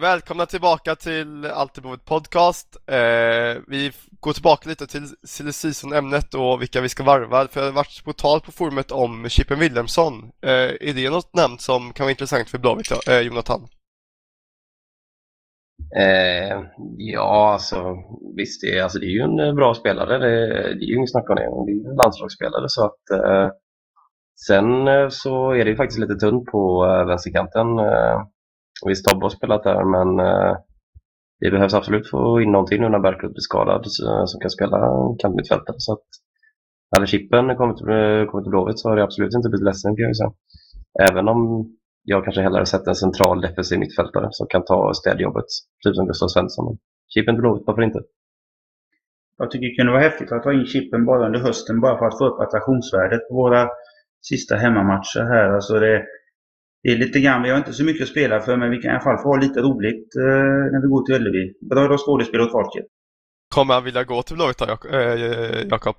Välkomna tillbaka till Alltid på podcast. Eh, vi går tillbaka lite till silly season-ämnet och vilka vi ska varva. För det har varit på tal på forumet om Chippen Wilhelmsson. Eh, är det något namn som kan vara intressant för Blåvitt, eh, Jonathan? Eh, ja, alltså visst, det, alltså, det är ju en eh, bra spelare. Det, det är ju inget snack om det. Det är en landslagsspelare. Så att, eh, sen eh, så är det ju faktiskt lite tunt på eh, vänsterkanten. Eh, Visst, Tobbe har spelat där, men eh, det behövs absolut få in någonting nu när Berglund blir skadad som kan spela kantmittfältare. Så att hade Chippen kommit till, kommit till Blåvitt så har det absolut inte blivit ledsen kan jag säga. Även om jag kanske hellre sett en central defensiv mittfältare som kan ta städjobbet, typ som Gustav Svensson. Chippen till Blåvitt, varför inte? Jag tycker det kunde vara häftigt att ta in Chippen bara under hösten bara för att få upp attraktionsvärdet på våra sista hemmamatcher här. Alltså det, det är lite grann, vi har inte så mycket att spela för men vi kan i alla fall få ha lite roligt eh, när vi går till Ullevi. Bra då skådespel åt folket. Kommer han vilja gå till Blåvitt eh, Jakob?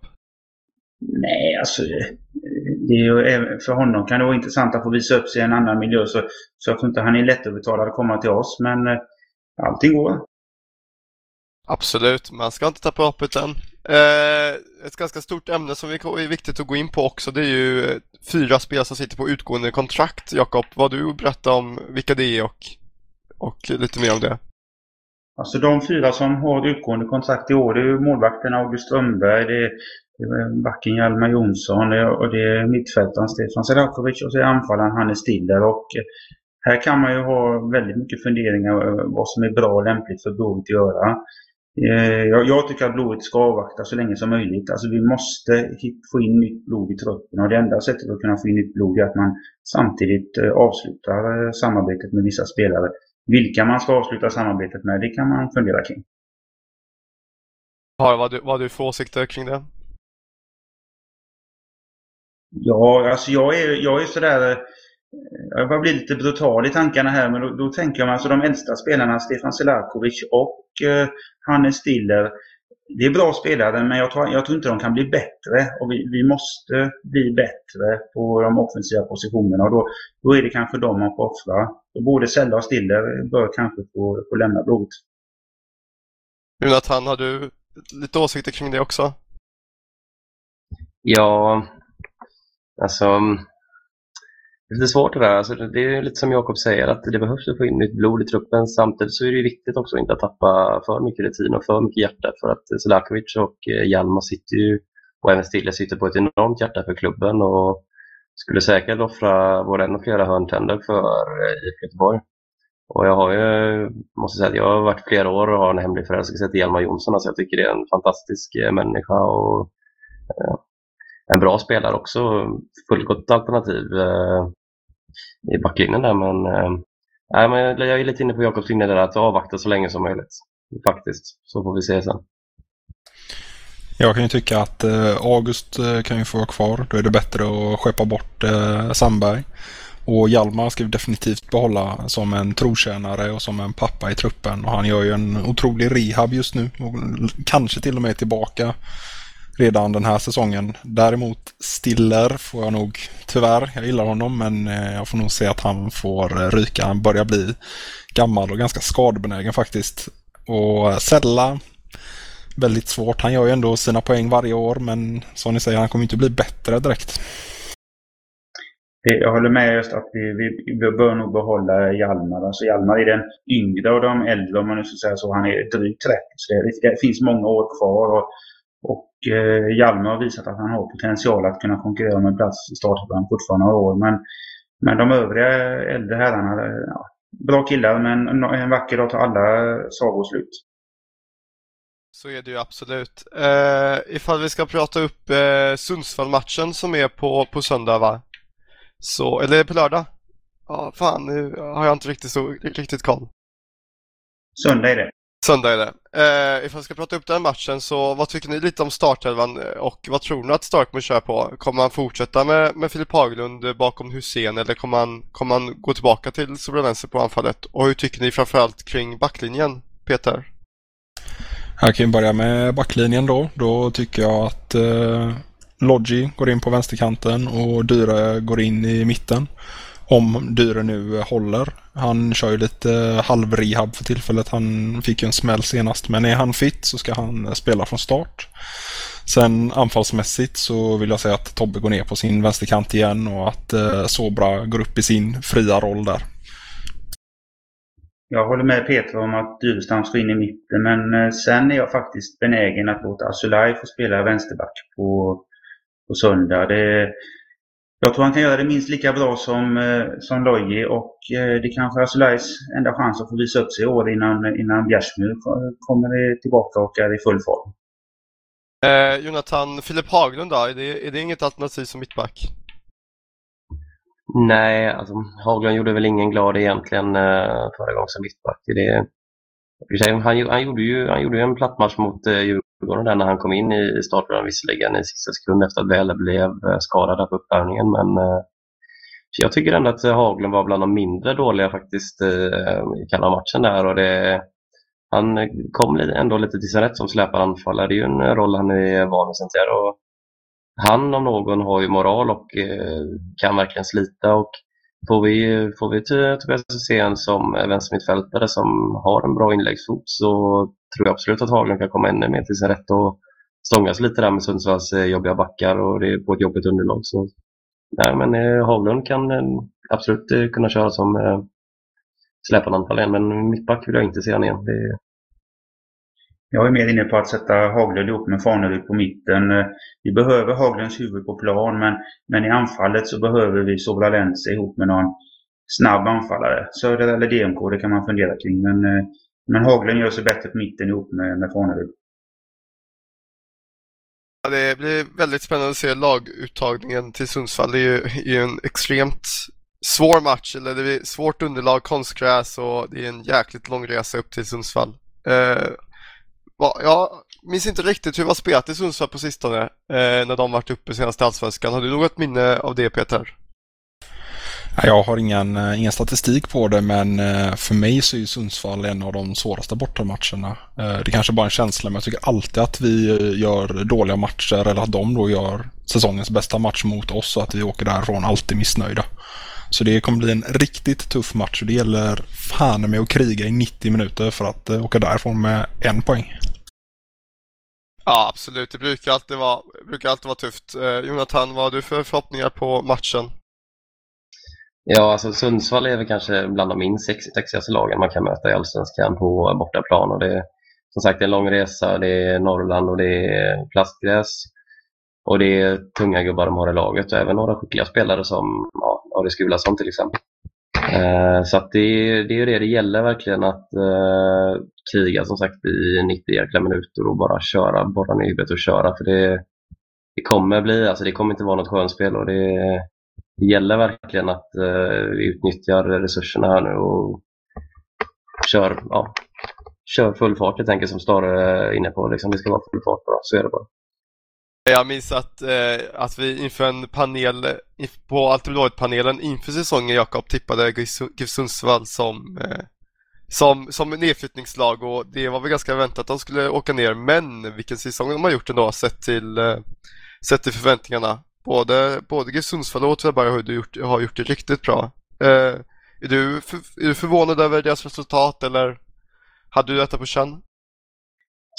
Nej, alltså det är ju, för honom kan det vara intressant att få visa upp sig i en annan miljö. Så, så jag tror inte han är lättövertalad att komma till oss. Men eh, allting går. Absolut, man ska inte tappa hoppet än. Eh, ett ganska stort ämne som är viktigt att gå in på också det är ju eh, fyra spelare som sitter på utgående kontrakt. Jakob, vad du berätta om vilka det är och, och lite mer om det. Alltså de fyra som har utgående kontrakt i år det är målvakten August Strömberg, det är, är backen Hjalmar Jonsson och det är mittfältaren Stefan Selakovic och så är anfallaren Hannes Stiller. Och eh, här kan man ju ha väldigt mycket funderingar eh, vad som är bra och lämpligt för Blåvitt att göra. Eh, jag, tycker att blodet ska avvakta så länge som möjligt. Alltså vi måste få in nytt blod i truppen och det enda sättet att kunna få in nytt blod är att man samtidigt eh, avslutar eh, samarbetet med vissa spelare. Vilka man ska avsluta samarbetet med, det kan man fundera kring. Har, vad, du, vad du för åsikter kring det? Ja, alltså jag är, jag är sådär jag bara blir lite brutal i tankarna här, men då, då tänker jag mig alltså de äldsta spelarna, Stefan Selakovic och eh, Hannes Stiller. Det är bra spelare, men jag tror, jag tror inte de kan bli bättre. Och vi, vi måste bli bättre på de offensiva positionerna. Och då, då är det kanske de man får offra. Både Sella och Stiller bör kanske få, få lämna blodet. Jonathan, har du lite åsikter kring det också? Ja, alltså det är lite svårt det där. Alltså, det är lite som Jakob säger, att det behövs att få in nytt blod i truppen. Samtidigt så är det viktigt också att inte tappa för mycket rutin och för mycket hjärta. För att Selakovic och eh, Hjalmar sitter ju, och även Stille sitter på ett enormt hjärta för klubben och skulle säkert offra både en och flera hörntänder för eh, IFK Göteborg. Och jag har ju, måste säga att jag har varit flera år och har en hemlig förälskelse till Hjalmar Jonsson. Alltså jag tycker det är en fantastisk eh, människa och en bra spelare också. Fullgott alternativ eh, i backlinjen där. Men, eh, men jag är lite inne på Jakobs linje där att avvakta så länge som möjligt. Faktiskt. Så får vi se sen. Jag kan ju tycka att eh, August eh, kan ju få vara kvar. Då är det bättre att skeppa bort eh, Sandberg. Och Hjalmar ska vi definitivt behålla som en trotjänare och som en pappa i truppen. Och han gör ju en otrolig rehab just nu. Och kanske till och med tillbaka redan den här säsongen. Däremot Stiller får jag nog, tyvärr, jag gillar honom, men eh, jag får nog se att han får eh, ryka. Han börjar bli gammal och ganska skadebenägen faktiskt. Och eh, Sella, väldigt svårt. Han gör ju ändå sina poäng varje år, men som ni säger, han kommer inte bli bättre direkt. Jag håller med just att vi, vi, vi bör nog behålla Hjalmar. Alltså Hjalmar är den yngre av de äldre om man nu ska säga så. Han är drygt 30. Så det, det finns många år kvar. Och och eh, Hjalmar har visat att han har potential att kunna konkurrera med plats i startelvan fortfarande några år. Men, men de övriga äldre herrarna, ja, bra killar men en vacker dag tar alla sagor slut. Så är det ju absolut. Eh, ifall vi ska prata upp eh, Sundsvall-matchen som är på, på söndag va? Så, eller på lördag? Ja, fan nu har jag inte riktigt, så, riktigt koll. Söndag är det. Söndag är det. Eh, ifall vi ska prata upp den matchen så vad tycker ni lite om startelvan eh, och vad tror ni att Stark kommer köra på? Kommer han fortsätta med, med Filip Haglund bakom Hussein eller kommer han, kommer han gå tillbaka till Sobranense på anfallet? Och hur tycker ni framförallt kring backlinjen, Peter? Jag kan ju börja med backlinjen då. Då tycker jag att eh, Lodgy går in på vänsterkanten och Dyre går in i mitten om Dyre nu håller. Han kör ju lite eh, halvrehab för tillfället. Han fick ju en smäll senast. Men är han fit så ska han eh, spela från start. Sen anfallsmässigt så vill jag säga att Tobbe går ner på sin vänsterkant igen och att eh, Sobra går upp i sin fria roll där. Jag håller med Peter om att Dyrestam ska in i mitten, men eh, sen är jag faktiskt benägen att låta Asulaj få spela vänsterback på, på söndag. Det, jag tror han kan göra det minst lika bra som, eh, som Loji och eh, det kanske är Asulajs enda chans att få visa upp sig i år innan, innan Bjärsmyr kommer tillbaka och är i full form. Eh, Jonathan, Filip Haglund då, är det, är det inget alternativ som mittback? Nej, alltså Haglund gjorde väl ingen glad egentligen eh, förra gången som mittback. Det, han, han, gjorde ju, han gjorde ju en plattmatch mot eh, Djurgården där när han kom in i starten visserligen i sista sekund efter att Väle blev eh, skadad på uppvärmningen. Men eh, jag tycker ändå att eh, Haglund var bland de mindre dåliga faktiskt eh, i kalla matchen där. Och det, han kom ändå lite till sin rätt som släpande anfallare. Det är ju en roll han är van vid sen tidigare. Han om någon har ju moral och eh, kan verkligen slita. Och får vi, får vi Tobias Hysén som vänstermittfältare som har en bra inläggsfot så tror jag absolut att Haglund kan komma ännu mer till sin rätt och stångas lite där med Sundsvalls eh, jobbiga backar och det är på ett jobbigt underlag. Så, nej, men eh, Haglund kan eh, absolut eh, kunna köra som släpande anfall igen, men mittback vill jag inte se han igen. Det... Jag är mer inne på att sätta Haglund ihop med Farnerud på mitten. Eh, vi behöver Haglunds huvud på plan, men, men i anfallet så behöver vi Sobralense ihop med någon snabb anfallare. Söder eller DMK, det kan man fundera kring. Men, eh, men Haglund gör sig bättre på mitten ihop med, med Farnerud. Ja, det blir väldigt spännande att se laguttagningen till Sundsvall. Det är ju, är ju en extremt svår match, eller det är svårt underlag, konstgräs och det är en jäkligt lång resa upp till Sundsvall. Eh, jag minns inte riktigt hur vi har spelat i Sundsvall på sistone eh, när de varit uppe senast i Allsvenskan. Har du något minne av det Peter? Jag har ingen, eh, ingen statistik på det men eh, för mig så är Sundsvall en av de svåraste bortamatcherna. Eh, det kanske bara är en känsla men jag tycker alltid att vi gör dåliga matcher eller att de då gör säsongens bästa match mot oss och att vi åker därifrån alltid missnöjda. Så det kommer bli en riktigt tuff match och det gäller fan med att kriga i 90 minuter för att åka därifrån med en poäng. Ja, absolut. Det brukar alltid vara, brukar alltid vara tufft. Eh, Jonathan, vad har du för förhoppningar på matchen? Ja, alltså Sundsvall är väl kanske bland de minst sexigaste lagen man kan möta i Allsvenskan på bortaplan. Och det är som sagt en lång resa, det är Norrland och det är plastgräs. Och det är tunga gubbar de har i laget och även några skickliga spelare som ja, Aris Gulason till exempel. Eh, så att det, det är det det gäller verkligen att eh, kriga som sagt i 90 jäkla minuter och bara köra, borra ner huvudet och köra. För det, det kommer bli, alltså det kommer inte vara något skönspel och det, det gäller verkligen att eh, vi utnyttjar resurserna här nu och kör, ja, kör full fart helt enkelt som Stare är inne på. Liksom, det ska vara full fart bara, så är det bara. Jag minns att, eh, att vi inför en panel, på Allt-panelen inför säsongen Jakob tippade GIF Sundsvall som, eh, som, som nedflyttningslag och det var väl ganska väntat att de skulle åka ner men vilken säsong de har gjort ändå sett till, eh, sett till förväntningarna. Både, både GIF Sundsvall och Åtvidaberg har, gjort, har gjort det riktigt bra. Eh, är, du för, är du förvånad över deras resultat eller hade du detta på känn?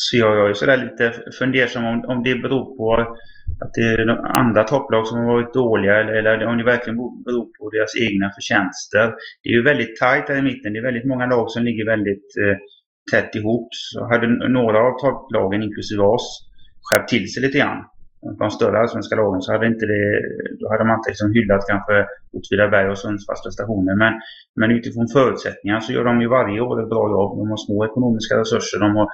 Så jag, jag är sådär lite fundersam om, om det beror på att det är andra topplag som har varit dåliga eller, eller om det verkligen beror på deras egna förtjänster. Det är ju väldigt tajt här i mitten. Det är väldigt många lag som ligger väldigt eh, tätt ihop. Så hade några av topplagen, inklusive oss, skärpt till sig lite grann de större allsvenska lagen så hade inte det, då hade man inte liksom hyllat kanske Åtvidaberg och Sundsvalls prestationer. Men, men utifrån förutsättningar så gör de ju varje år ett bra jobb. De har små ekonomiska resurser, de har,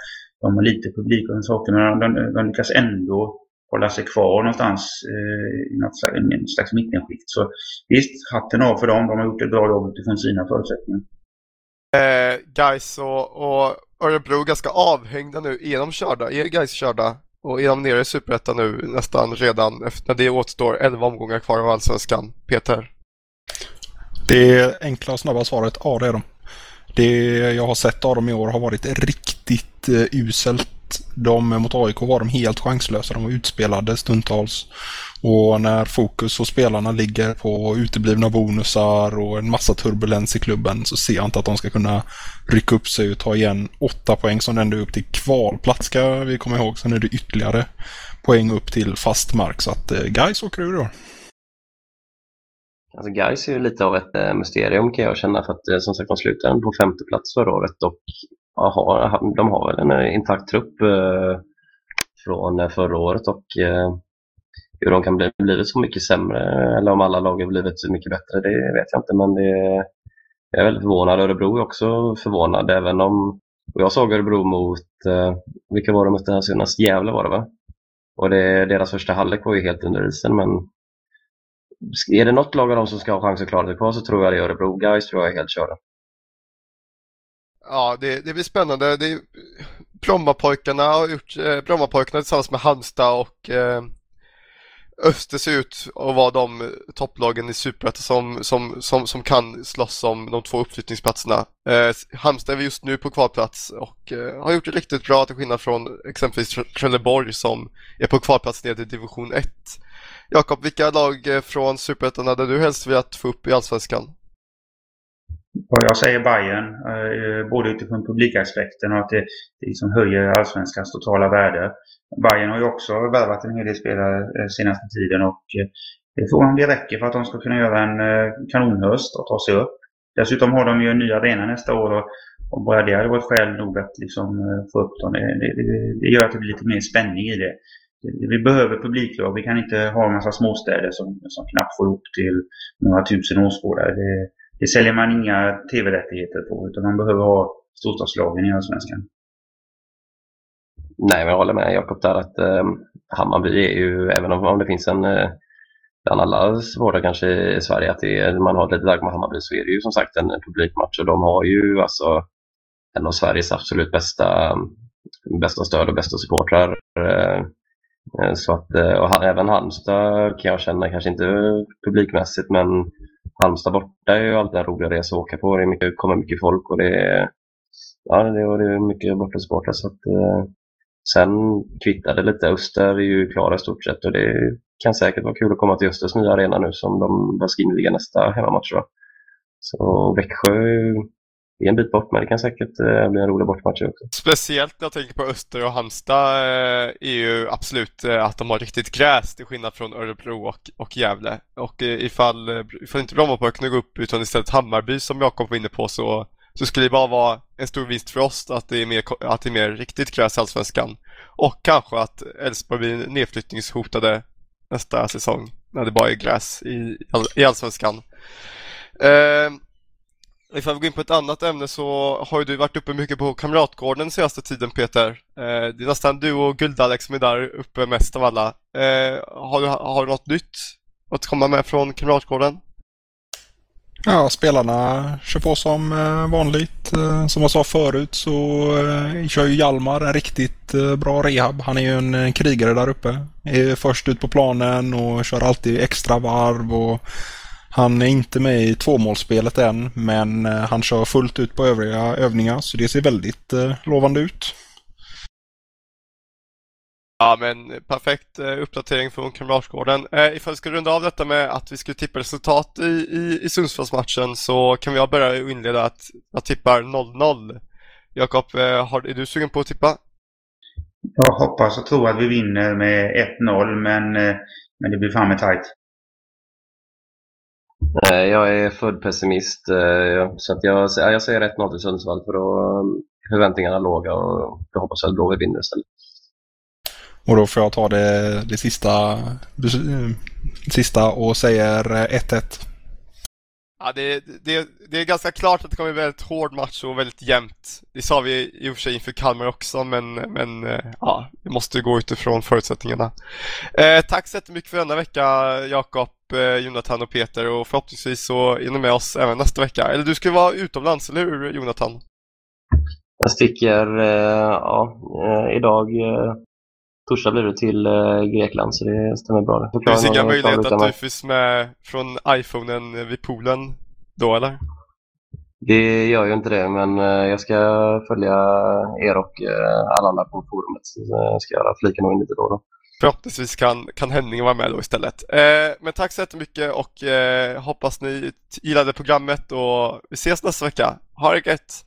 de har lite publik och saker, men de, de lyckas ändå hålla sig kvar någonstans eh, i något slags, en slags mittenskikt. Så visst, hatten av för dem. De har gjort ett bra jobb utifrån sina förutsättningar. Eh, guys och, och Örebro ganska avhängda nu. Är de körda? Är guys körda? Och är de nere i Superettan nu nästan redan efter, när det återstår 11 omgångar kvar av Allsvenskan? Peter? Det enkla och snabba svaret, ja det är de. Det jag har sett av dem i år har varit riktigt eh, uselt de mot AIK var de helt chanslösa. De var utspelade stundtals. Och när fokus hos spelarna ligger på uteblivna bonusar och en massa turbulens i klubben så ser jag inte att de ska kunna rycka upp sig och ta igen åtta poäng som ändå är upp till kvalplats ska vi komma ihåg. Sen är det ytterligare poäng upp till fast mark så att eh, guys åker ur då. Alltså Gais är ju lite av ett eh, mysterium kan jag känna för att eh, som sagt de slutade på femte plats förra året och aha, de har väl en eh, intakt trupp från förra året och hur de kan bli blivit så mycket sämre eller om alla lag har blivit så mycket bättre det vet jag inte men det, jag är väldigt förvånad. Örebro är också förvånad även om och jag såg Örebro mot, vilka var de mötte här senast? Gävle var det va? Och det, deras första halvlek var ju helt under isen men är det något lag av dem som ska ha chans att klara sig kvar så tror jag det är Örebro. Guys tror jag är helt körda. Ja, det, det blir spännande. Det är, Brommapojkarna har gjort, eh, Brommapojkarna tillsammans med Halmstad och eh, Öster ser ut att vara de topplagen i Superettan som, som, som, som kan slåss om de två uppflyttningsplatserna. Eh, Halmstad är just nu på kvalplats och eh, har gjort det riktigt bra till skillnad från exempelvis Trelleborg som är på kvalplats nere i division 1. Jakob, vilka lag eh, från Superettan hade du helst velat få upp i Allsvenskan? Jag säger Bayern, eh, både utifrån publikaspekten och att det, liksom höjer allsvenskans totala värde. Bayern har ju också värvat en hel del spelare eh, senaste tiden och det får om det räcker för att de ska kunna göra en kanonhöst och ta sig upp. Dessutom har de ju en ny arena nästa år och, bara det hade varit skäl nog att liksom få upp dem. Det, det, det, gör att det blir lite mer spänning i det. Vi behöver publiklag. Vi kan inte ha en massa småstäder som, som knappt får upp till några tusen åskådare. Det, det säljer man inga tv-rättigheter på utan man behöver ha storstadslagen i Allsvenskan. Nej, men jag håller med Jakob där att eh, Hammarby är ju, även om, om det finns en eh, bland alla supportrar kanske i Sverige att det, man har ett litet lag med Hammarby så är det ju som sagt en publikmatch och de har ju alltså en av Sveriges absolut bästa, bästa stöd och bästa supportrar. Eh, Eh, så att, eh, och även Halmstad kan jag känna, kanske inte publikmässigt, men Halmstad borta är ju alltid en rolig resa att åka på. Det mycket, kommer mycket folk och det är, ja, det är mycket bortasupportrar. Så att, eh, sen kvittar det lite. Öster är ju klara i stort sett och det kan säkert vara kul att komma till Östers nya arena nu som de ska inviga nästa hemmamatch. Då. Så Växjö det är en bit bort men det kan säkert eh, bli en rolig bortmatch också. Speciellt när jag tänker på Öster och Halmstad eh, är ju absolut eh, att de har riktigt gräs till skillnad från Örebro och, och Gävle. Och eh, ifall, eh, ifall inte Brommapojkarna gå upp utan istället Hammarby som Jakob var inne på så, så skulle det bara vara en stor vinst för oss att det är mer, att det är mer riktigt gräs i Allsvenskan. Och kanske att Elfsborg blir nedflyttningshotade nästa säsong när det bara är gräs i, i Allsvenskan. Eh, Ifall vi går in på ett annat ämne så har ju du varit uppe mycket på Kamratgården senaste tiden Peter. Eh, det är nästan du och Guld-Alex som är där uppe mest av alla. Eh, har, du, har du något nytt att komma med från Kamratgården? Ja, spelarna kör på som eh, vanligt. Eh, som jag sa förut så eh, kör ju Hjalmar en riktigt bra rehab. Han är ju en krigare där uppe. Är först ut på planen och kör alltid extra varv och han är inte med i tvåmålsspelet än, men eh, han kör fullt ut på övriga övningar, så det ser väldigt eh, lovande ut. Ja, men perfekt eh, uppdatering från Kamratgården. Eh, ifall vi ska runda av detta med att vi skulle tippa resultat i, i, i Sundsvallsmatchen så kan vi börja inleda att jag tippar 0-0. Jakob, är du sugen på att tippa? Jag hoppas och tror att vi vinner med 1-0, men, men det blir fan med tajt. Jag är född pessimist eh, så att jag, jag säger 1-0 till Sundsvall för då um, förväntningarna låga och jag hoppas att Blåvitt vinner istället. Och då får jag ta det, det sista, sista och säger 1-1. Ja, det, det, det är ganska klart att det kommer bli en väldigt hård match och väldigt jämnt. Det sa vi i och för sig inför Kalmar också, men, men eh, ja, vi måste gå utifrån förutsättningarna. Eh, tack så jättemycket för denna vecka, Jakob, eh, Jonathan och Peter och förhoppningsvis så är ni med oss även nästa vecka. Eller du ska vara utomlands, eller hur Jonathan? Jag sticker, eh, ja, eh, idag torsdag blir det till Grekland så det stämmer bra. Det finns inga möjligheter att du finns med från iPhonen vid poolen då eller? Det gör ju inte det, men eh, jag ska följa er och eh, alla andra på forumet. Så jag ska flika nog in lite då. då. Förhoppningsvis kan, kan Henning vara med då istället. Eh, men tack så jättemycket och eh, hoppas ni gillade programmet och vi ses nästa vecka. Ha det gött!